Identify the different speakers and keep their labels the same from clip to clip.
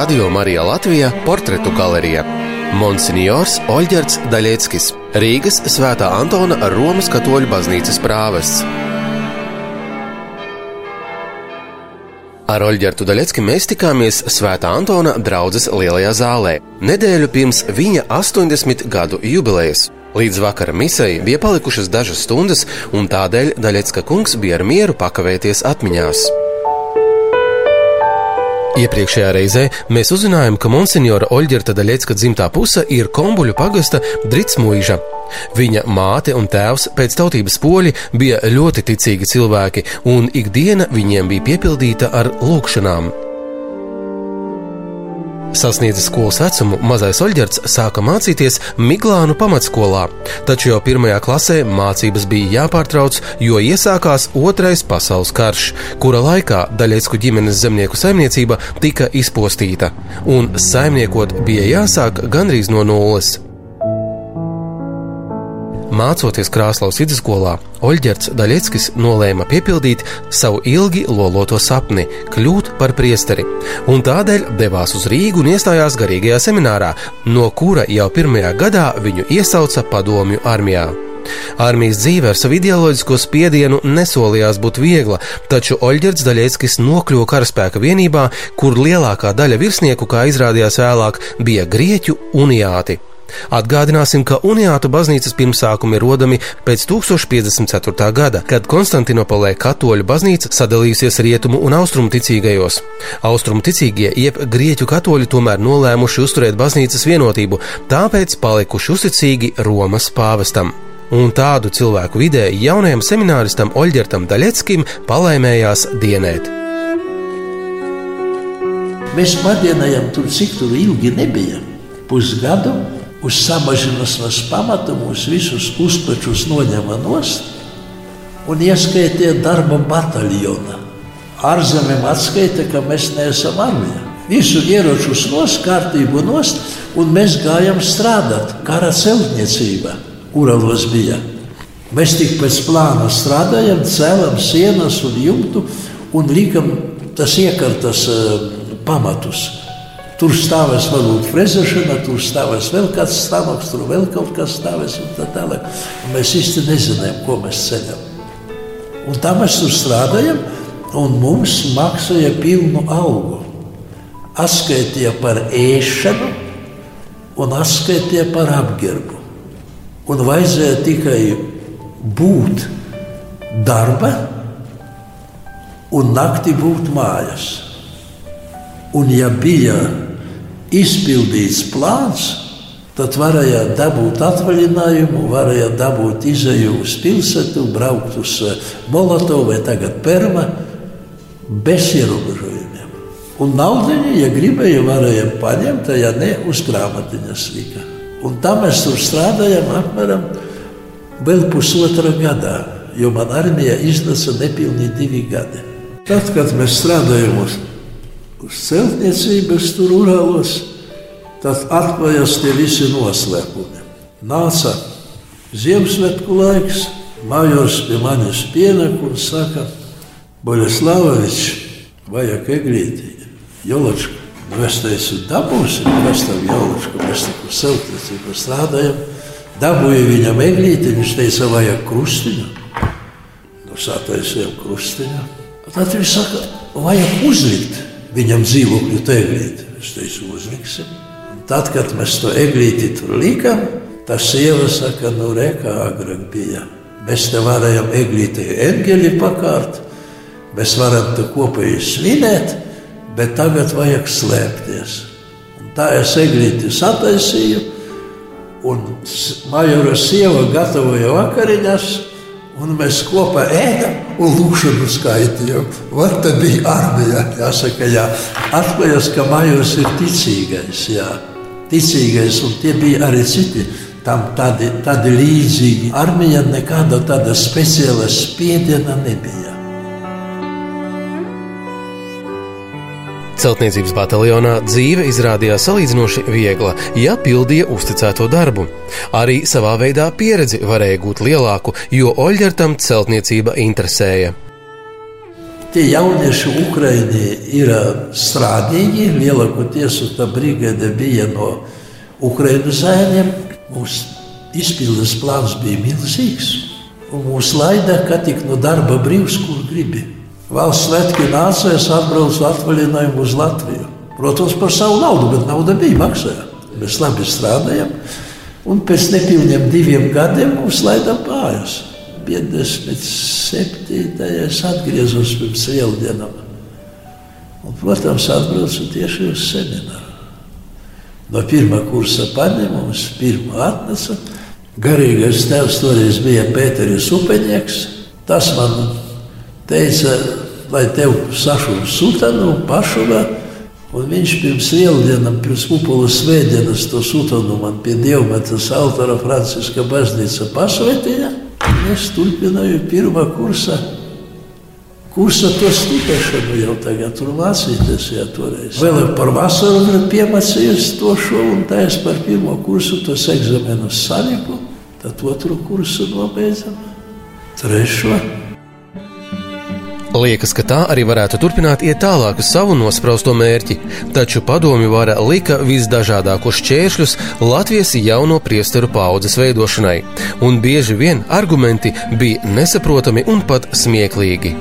Speaker 1: Radio Marija Latvija portretu galerija. Monsignors Oļģerts Daļieckis, Rīgas Svētā Antona Romas katoļu baznīcas prāvests. Ar Oļģertu Daļecki mēs tikāmies Svētā Antona draudzes lielajā zālē, nedēļu pirms viņa 80 gadu jubilejas. Līdz vakara misai bija palikušas dažas stundas, un tādēļ Daļecka kungs bija ar mieru pakavēties atmiņās. Iepriekšējā reizē mēs uzzinājām, ka monsignora Oļģerta Daļecka dzimtā puse ir Kombuļu pagasta Dritsmuīža. Viņa māte un tēvs pēc tautības poļi bija ļoti ticīgi cilvēki, un ikdiena viņiem bija piepildīta ar lūgšanām. Sasniedzis skolas vecumu, mazais Oļģerts sāka mācīties Miglānu pamatskolā, taču jau pirmajā klasē mācības bija jāpārtrauc, jo iesākās Otrais pasaules karš, kura laikā Daļiecku ģimenes zemnieku saimniecība tika izpostīta, un saimniekot bija jāsāk gandrīz no nulles. Mācoties Krāslaus vidusskolā, Oļģerts Daļeckis nolēma piepildīt savu ilgi loloto sapni - kļūt par priesteri, un tādēļ devās uz Rīgu un iestājās garīgajā seminārā, no kura jau pirmajā gadā viņu iesauca padomju armijā. Armijas dzīve ar savu ideoloģisko spiedienu nesolījās būt viegla, taču Oļģerts Daļeckis nokļuva karaspēka vienībā, kur lielākā daļa virsnieku, kā izrādījās vēlāk, bija grieķu uniāti. Atgādināsim, ka Uniātu baznīcas pirmsākumi ir rodami pēc 1054. gada, kad Konstantinopolē katoļu baznīca sadalījusies rietumu un austrumu ticīgajos. Austrumu ticīgie, jeb grieķu katoļi tomēr nolēmuši uzturēt baznīcas vienotību, tāpēc palikuši uzticīgi Romas pāvestam. Un tādu cilvēku vidē jaunajam semināristam Oļģertam Daļeckim palaimējās dienēt.
Speaker 2: Mēs padienājām tur, cik tur ilgi nebija. Pusgadu uz samažināšanas pamata mūs visus uzpečus noņēma nost un ieskaitīja darba bataljonā. Ārzemēm atskaita, ka mēs neesam armija. Visu ieročus nost, kārtību nost, un mēs gājām strādāt kara celtniecībā, Uralos bija. Mēs tik pēc plāna strādājam, cēlam sienas un jumtu un likam tas iekartas uh, pamatus. Tur stāvēs varbūt frezēšana, tur stāvēs vēl kāds stāvoklis, tur vēl kaut kas stāvēs un tā tālāk. Un mēs īsti nezinājām, ko mēs ceļam. Un tā mēs tur strādājam, un mums maksāja pilnu algu. Atskaitīja par ēšanu un atskaitīja par apģērbu. Un vajadzēja tikai būt darba un naktī būt mājās. Un ja bija izpildīts plāns, tad varēja dabūt atvaļinājumu, varēja dabūt izēju uz pilsētu, braukt uz eh, Molotovu vai tagad Perma bez ierobežojumiem. Un naudu, ja gribēja, varēja paņemt, ja ne, uz grāmatiņas lika. Un tā mēs tur strādājam apmēram vēl pusotra gadā, jo man armija iznesa nepilnīgi divi gadi. Tad, kad mēs strādājam uz uz celtniecības tur urālos, tad atklājās tie visi noslēpumi. Nāca Ziemassvētku laiks, majors pie manis pienāk un saka, Boļaslavovičs, vajag eglīti, Jolačku. Nu, es teicu, dabūsim, kas tam Jolačku, mēs taku celtniecību strādājam. Dabūju viņam eglīti, viņš teica, vajag krustiņu. Nu, sataisījām krustiņu. Tad viņš saka, vajag uzlikt viņam dzīvokļu eglīti. Es teicu, uzliksim. Tad, kad mēs to eglīti tur likām, tā sieva saka, nu re, kā agrāk bija. Mēs te varējām eglīti eņģeļi pakārt, mēs varam te kopēji svinēt, bet tagad vajag slēpties. Un tā es eglīti sataisīju, un majora sieva gatavoja vakariņas, Un mēs kopā ēdam un lūkšanu skaitījām. Vat tad bija armija. Jāsaka, jā. Atklājās, ka majors ir ticīgais. Jā. Ticīgais, un tie bija arī citi. Tam tādi, tādi līdzīgi. Armija nekāda tāda speciāla spiediena nebija.
Speaker 1: Celtniecības bataljonā dzīve izrādījās salīdzinoši viegla, ja pildīja uzticēto darbu. Arī savā veidā pieredzi varēja gūt lielāku, jo Oļģertam celtniecība interesēja.
Speaker 2: Tie jaunieši Ukraiņi ir strādīgi. Lielākoties tā brigade bija no Ukraiņu zēniem. Mūsu izpildes plāns bija milzīgs. Un mūs laida, ka tik no darba brīvs, kur gribi. Valsts svētki nāca, es atbraucu atvaļinājumu uz Latviju. Protams, par savu naudu, bet nauda bija maksāja. Mēs labi strādājam. Un pēc nepilniem diviem gadiem mums laida mājās. 57. es atgriezos pirms lieldienām. Un, protams, atbraucu tieši uz semināru. No pirmā kursa paņēma mums pirmo atnesu. Garīgais tēvs toreiz bija Pēteris Upeņieks. Tas man teica, lai tev sašūtu sutanu, pašuvā. Un viņš pirms lieldienām, pirms upulas svētdienas to sutanu man pie Dievmetas autora Franciska baznīca pasvētīja. Es turpināju pirmā kursa. Kursa to studēšanu jau tagad tur mācīties, ja toreiz. Vēl par vasaru piemācījos to šo, un tā es par pirmo kursu tos egzamenus saliku, tad otru kursu nobeidzam, trešo.
Speaker 1: Liekas, ka tā arī varētu turpināt iet tālāk uz savu nospraustu mērķi, taču padomju vara lika visdažādākos šķēršļus Latvijas jauno priesteru paudzes veidošanai, un bieži vien argumenti bija nesaprotami un pat smieklīgi.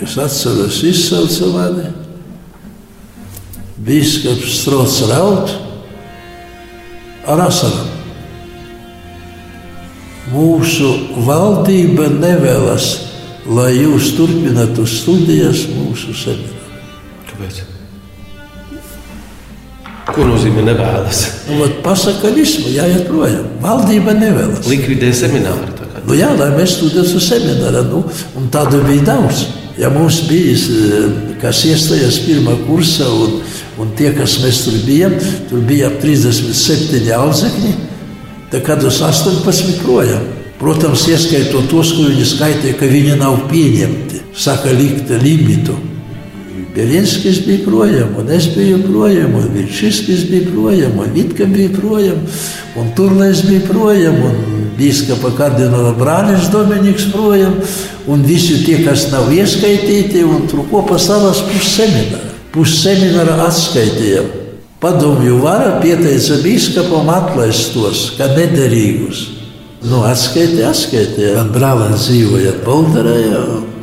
Speaker 2: Es atceros, izsauca mani biskups Strots Raut ar asarām. Mūsu valdība nevēlas lai jūs turpinātu studijas mūsu seminārā.
Speaker 1: Kāpēc? Ko nozīmē nevēlas?
Speaker 2: Nu, pasaka visu, jāiet projām. Valdība nevēlas.
Speaker 1: Likvidē semināru.
Speaker 2: Nu, jā, lai mēs studētu seminārā. Nu, un tādu bija daudz. Ja mums bija, eh, kas iestājās pirmā kursā, un, un tie, kas mēs tur bijām, tur bija ap 37 audzekļi, tad kad uz 18 projām. Protams, ieskaitot tos, ko viņi skaitīja, ka viņi nav pieņemti. Saka, likt limitu. Belinskis bija projām, un es biju projām, un Vilčiskis bija projām, un Vitka bija projām, un Turlais bija projām, un Bīskapa kardināla brālis Dominiks projām, un visi tie, kas nav ieskaitīti, un tur kopā savas pussemināra. Pussemināra atskaitījām. Padomju vara pieteica bīskapam atlaist tos, kā nederīgus. Nu, atskaiti, atskaiti. Man brālis dzīvoja Bolderē,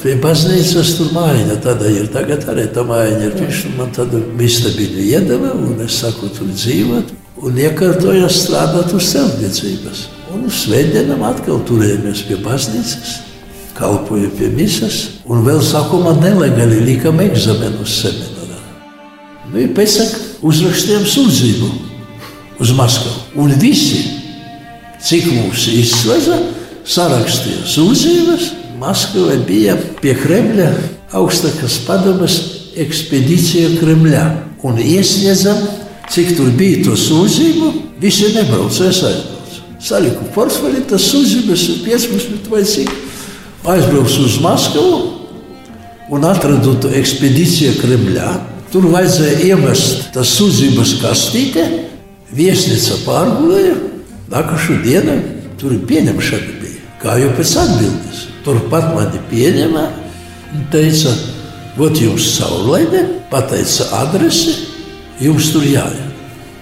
Speaker 2: pie baznīcas tur mājiņa. Tāda ir tagad arī tā mājiņa. Ir. Viņš man tādu mistabiņu iedeva, un es saku, tur dzīvot. Un iekārtoja strādāt uz celtniecības. Un uz svētdienām atkal turējāmies pie baznīcas. Kalpoju pie misas, un vēl sākumā nelegāli likām eksāmenus seminārā. Nu, pēc tam uzrakstījām sūdzību uz Maskavu. Un visi cik mūs izslēdza, sarakstīja sūdzības. Maskavai bija pie Kremļa augstākās padomas ekspedīcija Kremļā. Un iesniedzam, cik tur bija to sūdzību, visi nebrauca, es aizbraucu. Saliku portfeli, tas sūdzības ir 15 vai cik. Aizbraucu uz Maskavu un atradu to ekspedīciju Kremļā. Tur vajadzēja iemest tas sūdzības kastīte, viesnīca pārgulēja Nākošo dienu tur pieņemšana bija. Kā jau pēc atbildes. Turpat mani pieņēma un teica, vot jums saulaide, pateica adresi, jums tur jāiet.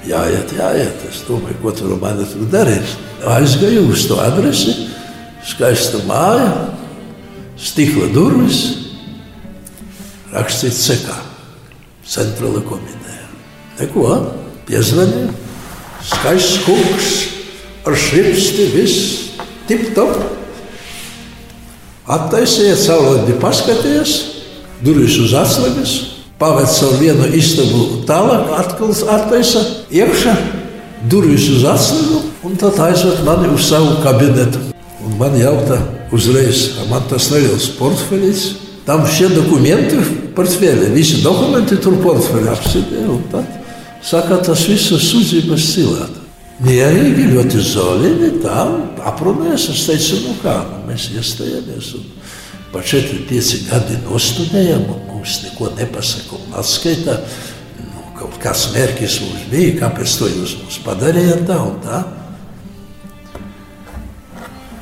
Speaker 2: Jāiet, jāiet. Es domāju, ko tur mani tur darīs. Aizgāju uz to adresi, skaista māja, stikla durvis, rakstīts sekā, centrāla komiteja. Neko, piezvanīju, skaists kungs šrifti, viss tip-top. Attaisīja, caurlaidi paskatījies, durvis uz atslēgas, pavēc savu vienu istabu tālāk, atkal attaisa iekšā, durvis uz atslēgu un tad aizved mani uz savu kabinetu. Un man jautā uzreiz, man tas neliels portfelis, tam šie dokumenti portfeli, visi dokumenti tur portfeli apsidēja un tad saka, tas visas sūdzības cilāt. Mierīgi, ļoti zolīni, tā aprunājās. Es teicu, nu kā, nu mēs iestājāmies. Pa 4-5 gadi nostudējām, un mums neko nepasaka un atskaitā. Nu, kaut kāds mērķis mums bija, kāpēc to jūs mums padarījāt tā un tā.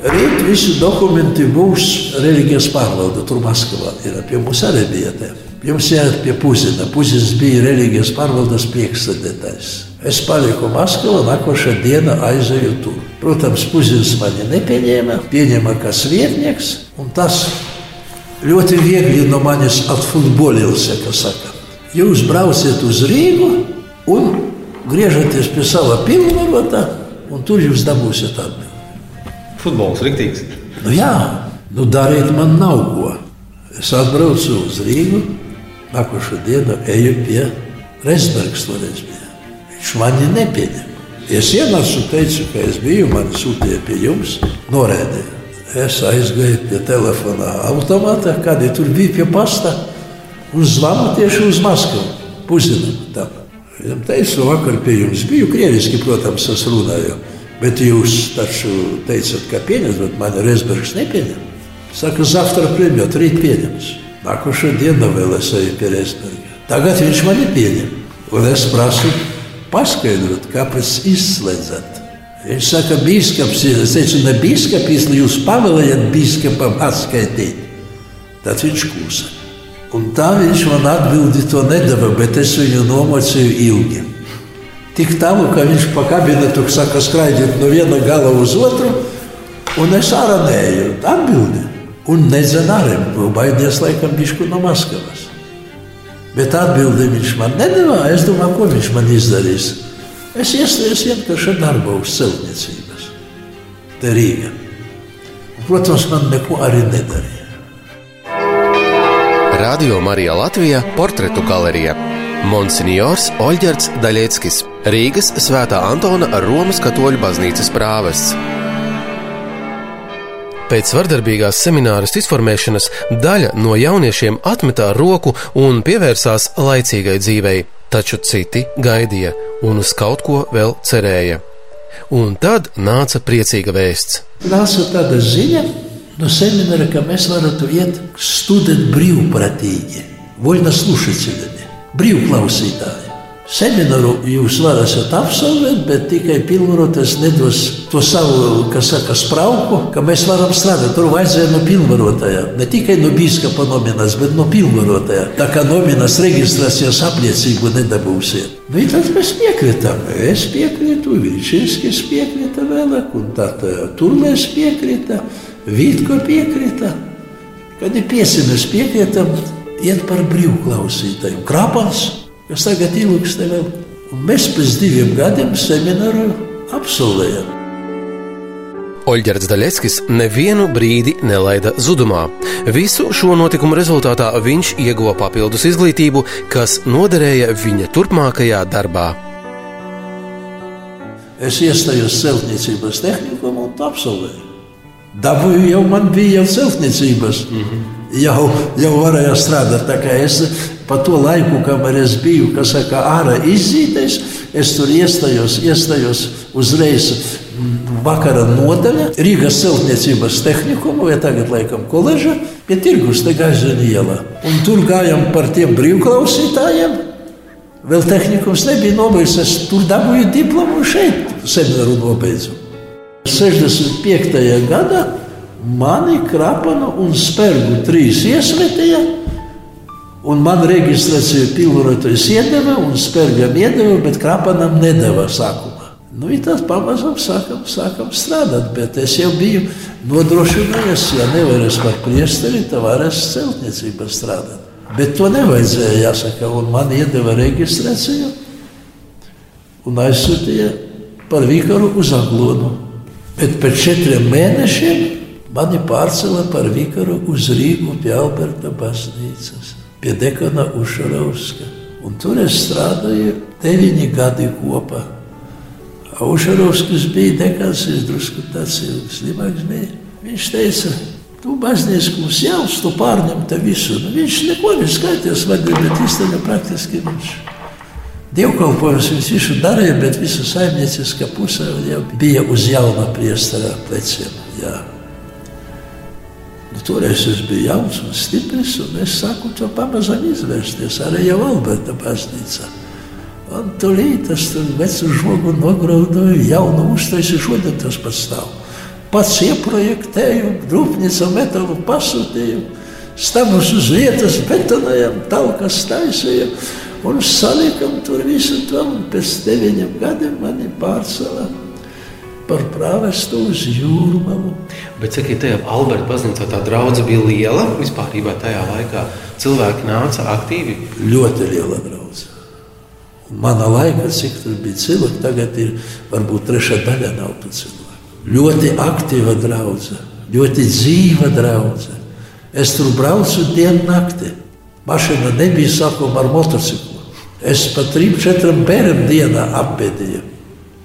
Speaker 2: Rīt visi dokumenti būs reliģijas pārvalde. Tur Maskavā ir pie mums arī bija. Te. Jums jāiet pie Puzina. Puzins bija reliģijas pārvaldes priekšsēdētājs. Es paliku Maskavā, nākošā diena aizēju tur. Protams, Puzins mani nepieņēma, pieņēma kā svietnieks, un tas ļoti viegli no manis atfutbolījās, kā saka. Jūs brauciet uz Rīgu un griežaties pie sava pilnvarota, un tur jūs dabūsiet atbildību.
Speaker 1: Futbols rīktīgs.
Speaker 2: Nu, jā, nu darīt man nav ko. Es atbraucu uz Rīgu, nākošo dienu eju pie Reizbergas toreiz bija. Viņš mani nepieņem. Es ienācu un teicu, ka es biju, mani sūtīja pie jums, norēdēja. Es aizgāju pie telefona automāta, kādi tur bija pie pasta, un zvanu tieši uz Maskavu. Puzinam. Viņam teicu, vakar pie jums biju, krieviski, protams, es runāju. Bet jūs taču teicat, ka pieņems, bet mani Reizbergs nepieņem. Saka, zavtra premjot, rīt pieņems. Nākošo dienu vēl es eju pie Reizberga. Tagad viņš mani pieņem. Un es prasu paskaidrot, kāpēc izslēdzat. Viņš saka, bīskaps ir. Es teicu, ne bīskapis, jūs pavēlējat bīskapam atskaitīt. Tad viņš klusa. Un tā viņš man atbildi to nedeva, bet es viņu nomocīju ilgi tik tālu, ka viņš pa kabinetu saka, skraidiet no viena gala uz otru, un es ārā neju. Atbildi. Un arī, baidies laikam bišku no Maskavas. Bet atbildi viņš man nedavā. Es domāju, ko viņš man izdarīs. Es iestājos vienkārši darbā uz celtniecības. Te Rīga. Un, protams, man neko arī nedarīja.
Speaker 1: Radio Marija Latvija portretu galerija Monsignors Oļģerts Daļieckis, Rīgas Svētā Antona Romas katoļu baznīcas prāvests. Pēc vardarbīgās semināras izformēšanas daļa no jauniešiem atmetā roku un pievērsās laicīgai dzīvei, taču citi gaidīja un uz kaut ko vēl cerēja. Un tad nāca priecīga vēsts.
Speaker 2: Nāca tāda ziņa no semināra, ka mēs varam iet studēt brīvprātīgi, voļna slušatelji, brīvklausītāji. Semināru jūs varat absolvēt, bet tikai pilnvaroties nedos to savu, kas saka, sprauku, ka mēs varam strādāt. Tur vajadzēja no pilnvarotāja. Ne tikai no biskupa nominas, bet no pilnvarotāja. Tā kā nominas reģistrācijas apliecību nedabūsiet. Nu, tad mēs piekritām. Es piekrītu, Vilčinskis piekrita vēlāk, un tad Turmēs piekrita, Vītko piekrita. Kad ir piesimies piekritam, iet par brīvklausītāju. Krapans, kas tagad ilgst vēl. Un mēs pēc diviem gadiem semināru absolvējam.
Speaker 1: Oļģerts Daļeckis nevienu brīdi nelaida zudumā. Visu šo notikumu rezultātā viņš ieguva papildus izglītību, kas noderēja viņa turpmākajā darbā.
Speaker 2: Es iestājos celtniecības tehnikumā un absolvēju. Dabūju jau man bija jau celtniecības. Mm -hmm jau, jau varēja strādāt. Tā kā es pa to laiku, kamēr es biju saka, ārā izzīties, es tur iestājos, iestājos uzreiz vakara nodaļa Rīgas celtniecības tehnikuma, vai tagad laikam koledža, pie tirgus te Gaizena ielā. Un tur gājām par tiem brīvklausītājiem. Vēl tehnikums nebija nobeigts, es tur dabūju diplomu šeit, semināru nobeidzu. 65. gadā Mani krapanu un spērgu trīs iesmetīja, un man reģistrācija pilnvarotais iedeva, un spērgam iedeva, bet krapanam nedeva sākumā. Nu, tad pamazām sākam, sākam strādāt, bet es jau biju nodrošinājies, ja nevarēs par priesteri, tad varēs celtniecībā strādāt. Bet to nevajadzēja jāsaka, un man iedeva reģistrāciju un aizsūtīja par vikaru uz Aglonu. Bet pēc četriem mēnešiem Mani pārcēla par vikaru uz Rīgu pie Alberta baznīcas, pie dekana Ušarovska. Un tur es strādāju deviņi gadi kopā. Ušarovskis bija dekans, es drusku tāds slimāks bija. Viņš teica, tu baznīca mums jāuz, tu pārņem te visu. Nu, viņš neko neskaitījās vadīja, bet īstenībā praktiski viņš. Dievkalpojums viņš visu darīja, bet visa saimnieciskā pusē jau bija uz jauna priestara pleciem. Jā. Toreiz es biju jauns un stiprs, un es sāku to pamazām izvērsties arī jau Alberta baznīcā. Un tūlīt tas tur vecu žogu nograudoju, jaunu uztaisi, šodien tas pats stāv. pats ieprojektēju, rūpnīca metalu pasūtīju, stabus uz vietas betonējam, talkas taisījām un salikam tur visu to. Un pēc deviņiem gadiem mani pārcēlā par prāvestu uz jūrmalu.
Speaker 1: Bet cik tajā Alberta baznīcā tā draudzība bija liela vispār tajā laikā? Cilvēki nāca aktīvi.
Speaker 2: Ļoti liela draudzība. Manā laikā, cik tur bija cilvēki, tagad ir varbūt trešā daļa nav tu cilvēku. Ļoti aktīva draudzene, ļoti dzīva draudzene. Es tur braucu dienu naktī. Mašīna nebija sākuma ar motociklu. Es pat trim, četriem bērniem dienā apbēdīju.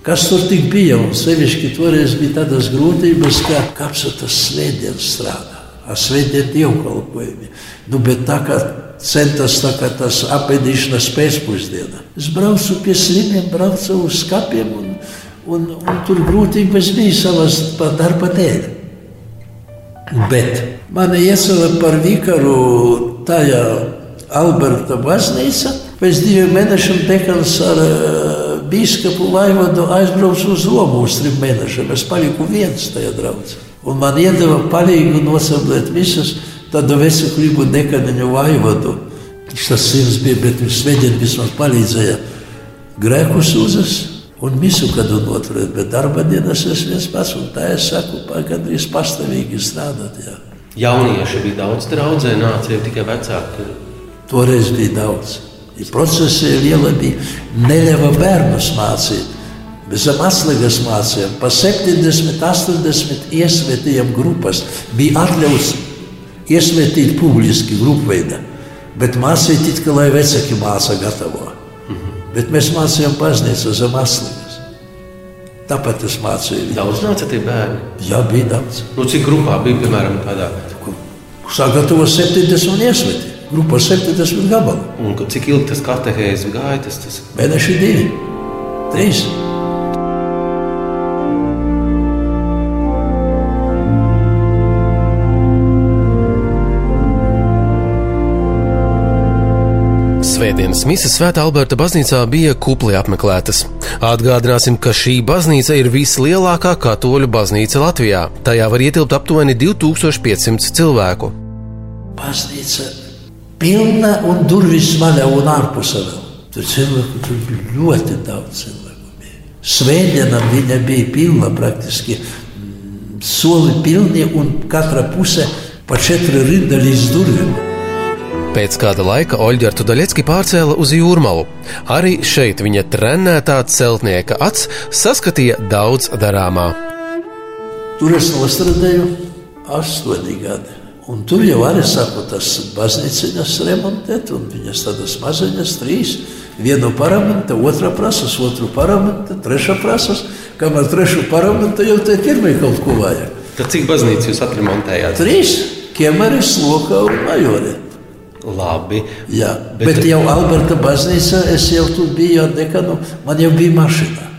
Speaker 2: Kas tur tik bija? Sevišķi toreiz bija tādas grūtības, ka kapsutas svētdienas strādā. Ar svētdienu dievkalpojumi. Nu, bet tā kā centas tā kā tas apēdīšanas pēcpusdienā. Es braucu pie slimiem, braucu uz skapiem un, un, un tur grūtības bija savas darba dēļ. Bet mani iecēla par vikaru tajā Alberta baznīca. Pēc diviem mēnešiem dekans ar uh, biskupu Vaivadu aizbraucu uz Romu uz trim mēnešiem. Es paliku viens tajā draudzē. Un man iedeva palīgu nosablēt visus tādu veselīgu dekaniņu Vaivadu. Tas sirds bija, bet viņš svētdien vismaz palīdzēja grēkus uzas un misu kādu noturēt, bet darba dienas es viens pats, un tā es saku, gandrīz pastāvīgi strādāt. Jā.
Speaker 1: Jaunieši bija daudz draudzē, nāca jau tikai vecāki.
Speaker 2: Toreiz bija daudz. Ir procesi liela bija neļava bērnus mācīt. Zem atslēgas mācījām, pa 70, 80 iesvētījām grupas. Bija atļauts iesvētīt publiski grupveidā, bet mācīt it kā lai vecāki māca gatavo. Mm -hmm. Bet mēs mācījām baznīcu zem atslēgas. Tāpēc es mācīju.
Speaker 1: Daudz nāca tie bērni?
Speaker 2: Jā, bija daudz.
Speaker 1: Nu, cik grupā bija, piemēram, tādā?
Speaker 2: Sagatavo 70 un iesvētīt grupa ar 70 gabalu.
Speaker 1: Un cik ilgi tas katehēzes gāja? Tas, tas...
Speaker 2: Mēneši divi, trīs.
Speaker 1: Svētdienas misijas Svētā Alberta baznīcā bija kupli apmeklētas. Atgādināsim, ka šī baznīca ir vislielākā katoļu baznīca Latvijā. Tajā var ietilpt aptuveni 2500 cilvēku.
Speaker 2: Baznīca pilna un durvis vaļā un ārpusē vēl. Tur cilvēku tur bija ļoti daudz cilvēku. Bija. Svētdienam viņa bija pilna praktiski. Soli pilni un katra puse pa četri rinda līdz durvīm.
Speaker 1: Pēc kāda laika Oļģertu Daļecki pārcēla uz jūrmalu. Arī šeit viņa trenētā celtnieka acs saskatīja daudz darāmā.
Speaker 2: Tur es nostrādāju astoņi gadi. Un tur jau arī sāku tas baznīciņas remontēt, un viņas tādas maziņas, trīs. Vienu paramenta, otrā prasas, otru paramenta, trešā prasas. Kamēr trešo paramenta jau te pirmie kaut ko vajag.
Speaker 1: Tad cik baznīcas jūs atremontējāt?
Speaker 2: Trīs. Kiemeris, Lokā un Majorē.
Speaker 1: Labi.
Speaker 2: Jā, bet, bet jau Alberta baznīca, es jau tur biju ar dekanu, man jau bija mašīna.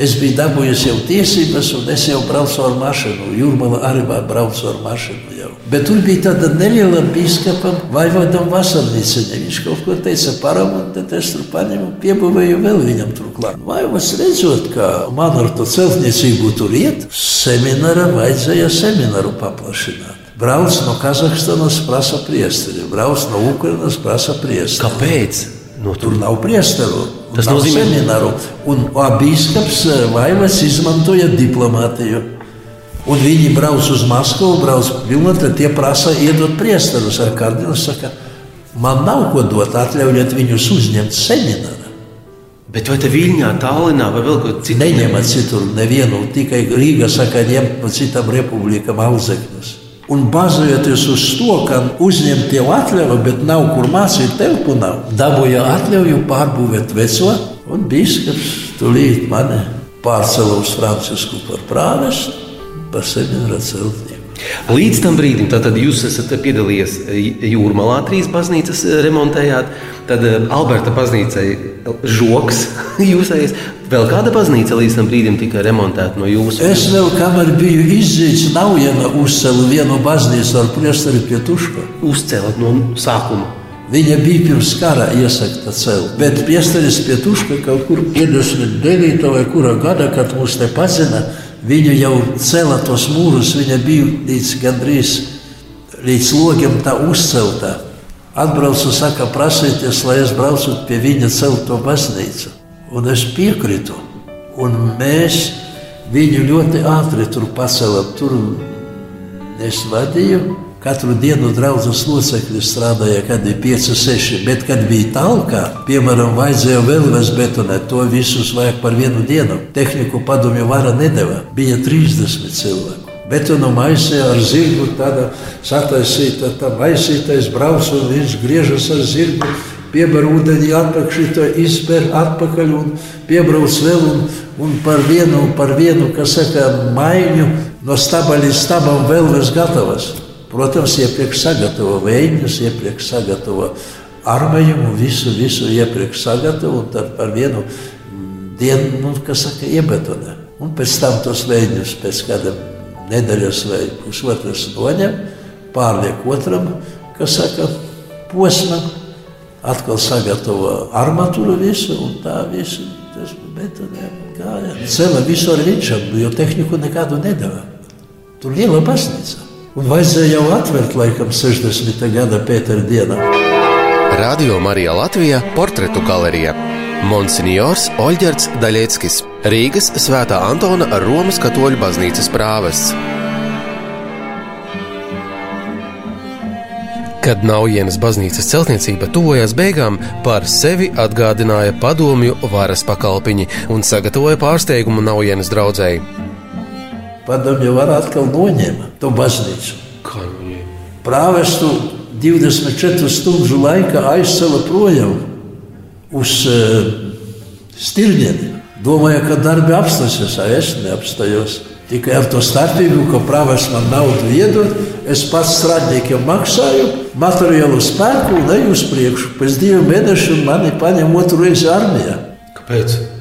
Speaker 2: Es biju dabūjusi jau tiesības, un es jau braucu ar mašīnu. Jūrmala arī braucu ar mašīnu. Jau. Bet tur bija tāda neliela biskupam, vaivadam vasarnīciņa. Viņš kaut ko teica param, un tad es tur paņēmu un piebūvēju vēl viņam turklāt. Vaivas redzot, ka man ar to celtniecību tur iet, semināra vajadzēja semināru paplašināt. Brauc no Kazahstānas, prasa priesteri, brauc no Ukrainas, prasa priesteri.
Speaker 1: Kāpēc?
Speaker 2: No, tur nav priesteru. Tas nozīmē, semināru. Un biskups Vaivas izmantoja diplomātiju. Un viņi brauc uz Maskavu, brauc pilnā, tad tie prasa iedot priesterus ar kardinālu. Saka, man nav ko dot, atļaujiet viņus uzņemt seminārā.
Speaker 1: Bet vai te Viļņā, Tallinā vai vēl kaut kur
Speaker 2: citur? Neņemat citur nevienu, tikai Rīga saka, ņemt no citām republikām audzekļus. Un bazojoties uz to, ka uzņemt jau atļauju, bet nav kur mācīt, telpu nav, dabūja atļauju pārbūvēt veco, un biskups tūlīt mani pārcēla uz Francisku par prāvestu, par semināru celtnieku.
Speaker 1: Līdz tam brīdim, tad jūs esat piedalījies Jūrmalā, trīs baznīcas remontējāt, tad eh, Alberta baznīcai žoks jūsējies. Vēl kāda baznīca līdz tam brīdim tika remontēta no jūsu?
Speaker 2: Es vēl kamēr biju izzīts, nav viena uzcēla vienu baznīcu ar priesteri Pietušku.
Speaker 1: Uzcēlat no sākuma.
Speaker 2: Viņa bija pirms kara iesakta celt, bet priesteris Pietuška kaut kur 59. vai kurā gada, kad mūs te pazina, Viņu jau cēlā tos mūrus, viņa bija līdz gandrīz līdz logiem tā uzcelta. Atbraucu, saka, prasīties, lai es braucu pie viņa celt to baznīcu. Un es piekritu. Un mēs viņu ļoti ātri tur pacēlām. Tur es vadīju. Katru dienu draudzes locekļi strādāja, kad bija 5, 6, bet, kad bija talkā, piemēram, vajadzēja vēl bezbetonēt, to visus vajag par vienu dienu. Tehniku padomju vara nedeva, bija 30 cilvēku. Betonu maisē ar zirgu, tāda sataisīta, tā maisītais brauc un viņš griežas ar zirgu, piebar ūdeni atpakaļ, to izber atpakaļ un piebrauc vēl un, un par vienu, par vienu, kas saka, maiņu no staba līdz stabam vēl viss gatavs. Protams, iepriekš sagatavo veidus, iepriekš sagatavo armējumu, visu, visu iepriekš sagatavo un tad par vienu dienu, nu, kas saka, iebetonē. Un pēc tam tos veidus pēc kāda nedēļas vai pusotras noņem, pārliek otram, kas saka, posmam, atkal sagatavo armatūru visu un tā visu. Tas betonē gāja. Cela visu ar viņšam, jo tehniku nekādu nedeva. Tur liela baznīca. Un vajadzēja jau atvērt laikam 60. gada Pētera dienā.
Speaker 1: Radio Marija Latvijā portretu galerija Monsignors Oļģerts Daļieckis, Rīgas Svētā Antona Romas katoļu baznīcas prāvests. Kad Naujienas baznīcas celtniecība tuvojās beigām, par sevi atgādināja padomju varas pakalpiņi un sagatavoja pārsteigumu Naujienas draudzēji.
Speaker 2: Padomju var atkal noņēma to baznīcu.
Speaker 1: Kā viņi?
Speaker 2: Prāvestu 24 stundu laikā aizcēla projām uz uh, stirņiem. Domāju, ka darbi apstāsies, a es neapstājos. Tikai ar to starpību, ka prāvests man naudu iedod, es pats strādniekiem maksāju, materiālu spēku un eju uz priekšu. Pēc diviem mēnešiem mani paņem otru reizi armijā.
Speaker 1: Kāpēc?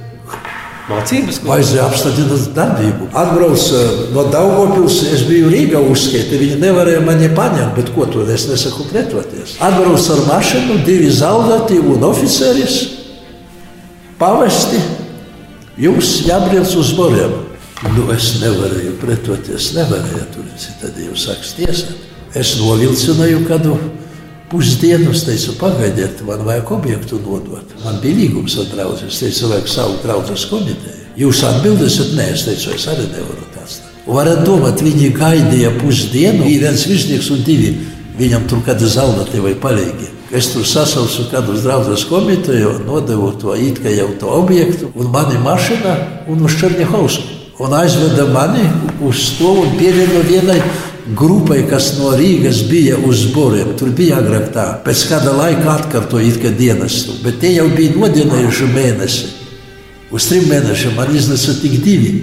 Speaker 1: Mācības
Speaker 2: vajadzēja apstādināt darbību. Atbrauc no Daugopils, es biju Rīgā uzskaita, viņi nevarēja mani paņemt, bet ko to es nesaku pretoties. Atbrauc ar mašīnu, divi zaldāti un oficeris, pavesti, jums jābrauc uz boriem. Nu, es nevarēju pretoties, nevarēju tur citādi jau sāks tiesāt. Es novilcināju kādu pusdienu es teicu, pagaidiet, man vajag objektu nodot. Man bija līgums ar draugu. Es teicu, vajag savu draugu komiteju. Jūs atbildēsiet, nē, es teicu, es arī nevaru tāds. Varat domāt, viņi gaidīja pusdienu, bija viens virsnieks un divi. Viņam tur kāda zaudēta vai palīgi. Es tur sasaucu kādus draugus komiteju, nodevu to it kā jau to objektu, un mani mašīna un uz Černihausku. Un aizveda mani uz to un pievienoja vienai grupai, kas no Rīgas bija uz boriem. Tur bija agrāk tā, pēc kāda laika atkārtoja it kā dienestu, bet tie jau bija nodienējuši mēnesi. Uz trim mēnešiem man iznesa tik divi.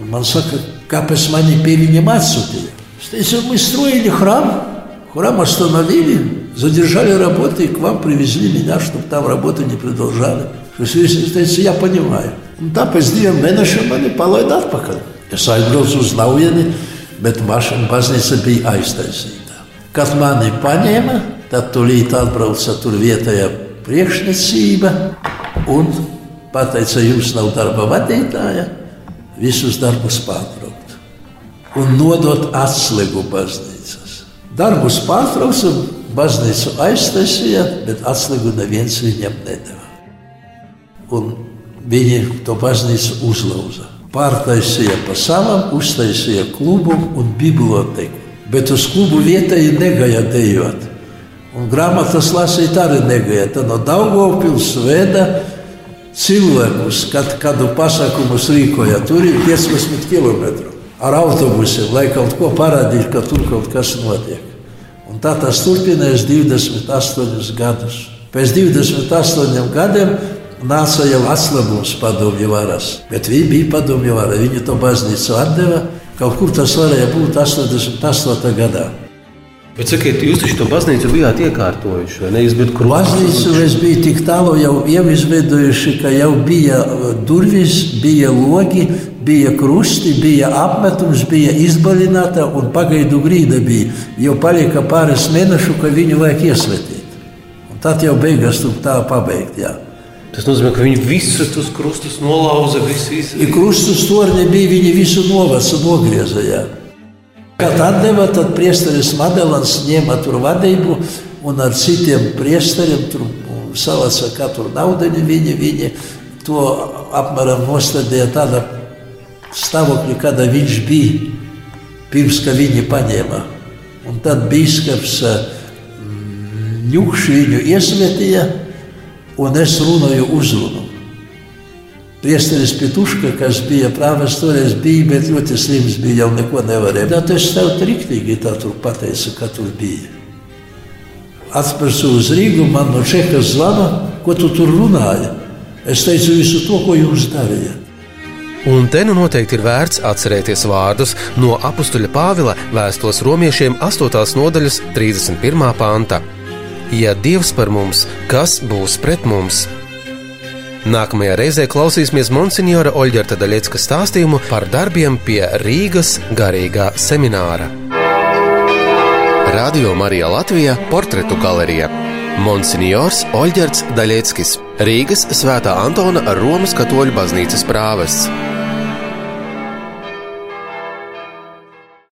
Speaker 2: Un man saka, kāpēc mani pie viņiem atsūtīja? Es teicu, мы строили храм, храм остановили, задержали работы, и к вам привезли меня, чтобы там работу не продолжали. Es teicu, я понимаю. Un tāpēc diviem mēnešiem mani palaida atpakaļ. Es aizbraucu uz Naujieni, bet mašīna baznīca bija aiztaisīta. Kad mani paņēma, tad tūlīt atbrauca tur vietējā priekšniecība un teica, jums nav darba vadītāja, visus darbus pārtraukt un nodot atslēgu baznīcas. Darbus pārtrauca, baznīcu aiztaisīja, bet atslēgu neviens viņam nedeva. Un viņi to baznīcu uzlauza pārtaisīja pa savam, uztaisīja klubu un biblioteku. Bet uz klubu vietēji negāja dejot. Un grāmatas lasīt arī negāja. Tad no Daugavpils veda cilvēkus, kad kādu pasākumus rīkoja. Tur ir 15 km ar autobusiem, lai kaut ko parādītu, ka tur kaut kas notiek. Un tā tas turpinājās 28 gadus. Pēc 28 gadiem nāca jau atslēgums padomju varas, bet viņi bija padomju vara. Viņi to baznīcu atdeva. Kaut kur tas varēja būt 88. gadā.
Speaker 1: Bet sakiet, jūs taču to baznīcu bijāt iekārtojuši, vai ne? Jūs bijat
Speaker 2: krustveida. Baznīcu es biju tik tālu jau, jau izveidojuši, ka jau bija uh, durvis, bija logi, bija krusti, bija apmetums, bija izbalināta un pagaidu grīda bija. Jau palika pāris mēnešu, ka viņu vajag iesvētīt. Un tad jau beigās tur tā pabeigt. Jā.
Speaker 1: Tas nozīmē, ka viņi visus tos krustus nolauza. Visu,
Speaker 2: I krustus torni bija, viņi visu novaca nogriezajā. Kad atdeva, tad priesteris Madelans ņēma tur vadību un ar citiem priesteriem tur savāca katru naudiņu viņi, viņi to apmēram nostādīja tādā stāvoklī, kādā viņš bija pirms, ka viņi paņēma. Un tad bīskaps ņukši viņu iesvētīja, un es runāju uzrunu. Priesteris Pituška, kas bija prāvas, toreiz bija, bet ļoti slims bija, jau neko nevarēja. Tad es tev triktīgi tā tur pateicu, ka tur bija. Atspērsu uz Rīgu, man no Čekas zvana, ko tu tur runāji. Es teicu visu to, ko jūs darījāt.
Speaker 1: Un te nu noteikti ir vērts atcerēties vārdus no apakstuļa Pāvila vēstos romiešiem 8. nodaļas 31. panta. Ja Dievs par mums, kas būs pret mums? Nākamajā reizē klausīsimies Monsignora Oļģerta Daļiecka stāstījumu par darbiem pie Rīgas garīgā semināra. Radio Marija Latvija - portretu galerija. Monsignors Oļģerts Daļieckis, Rīgas Svētā Antona Romas katoļu baznīcas prāvests.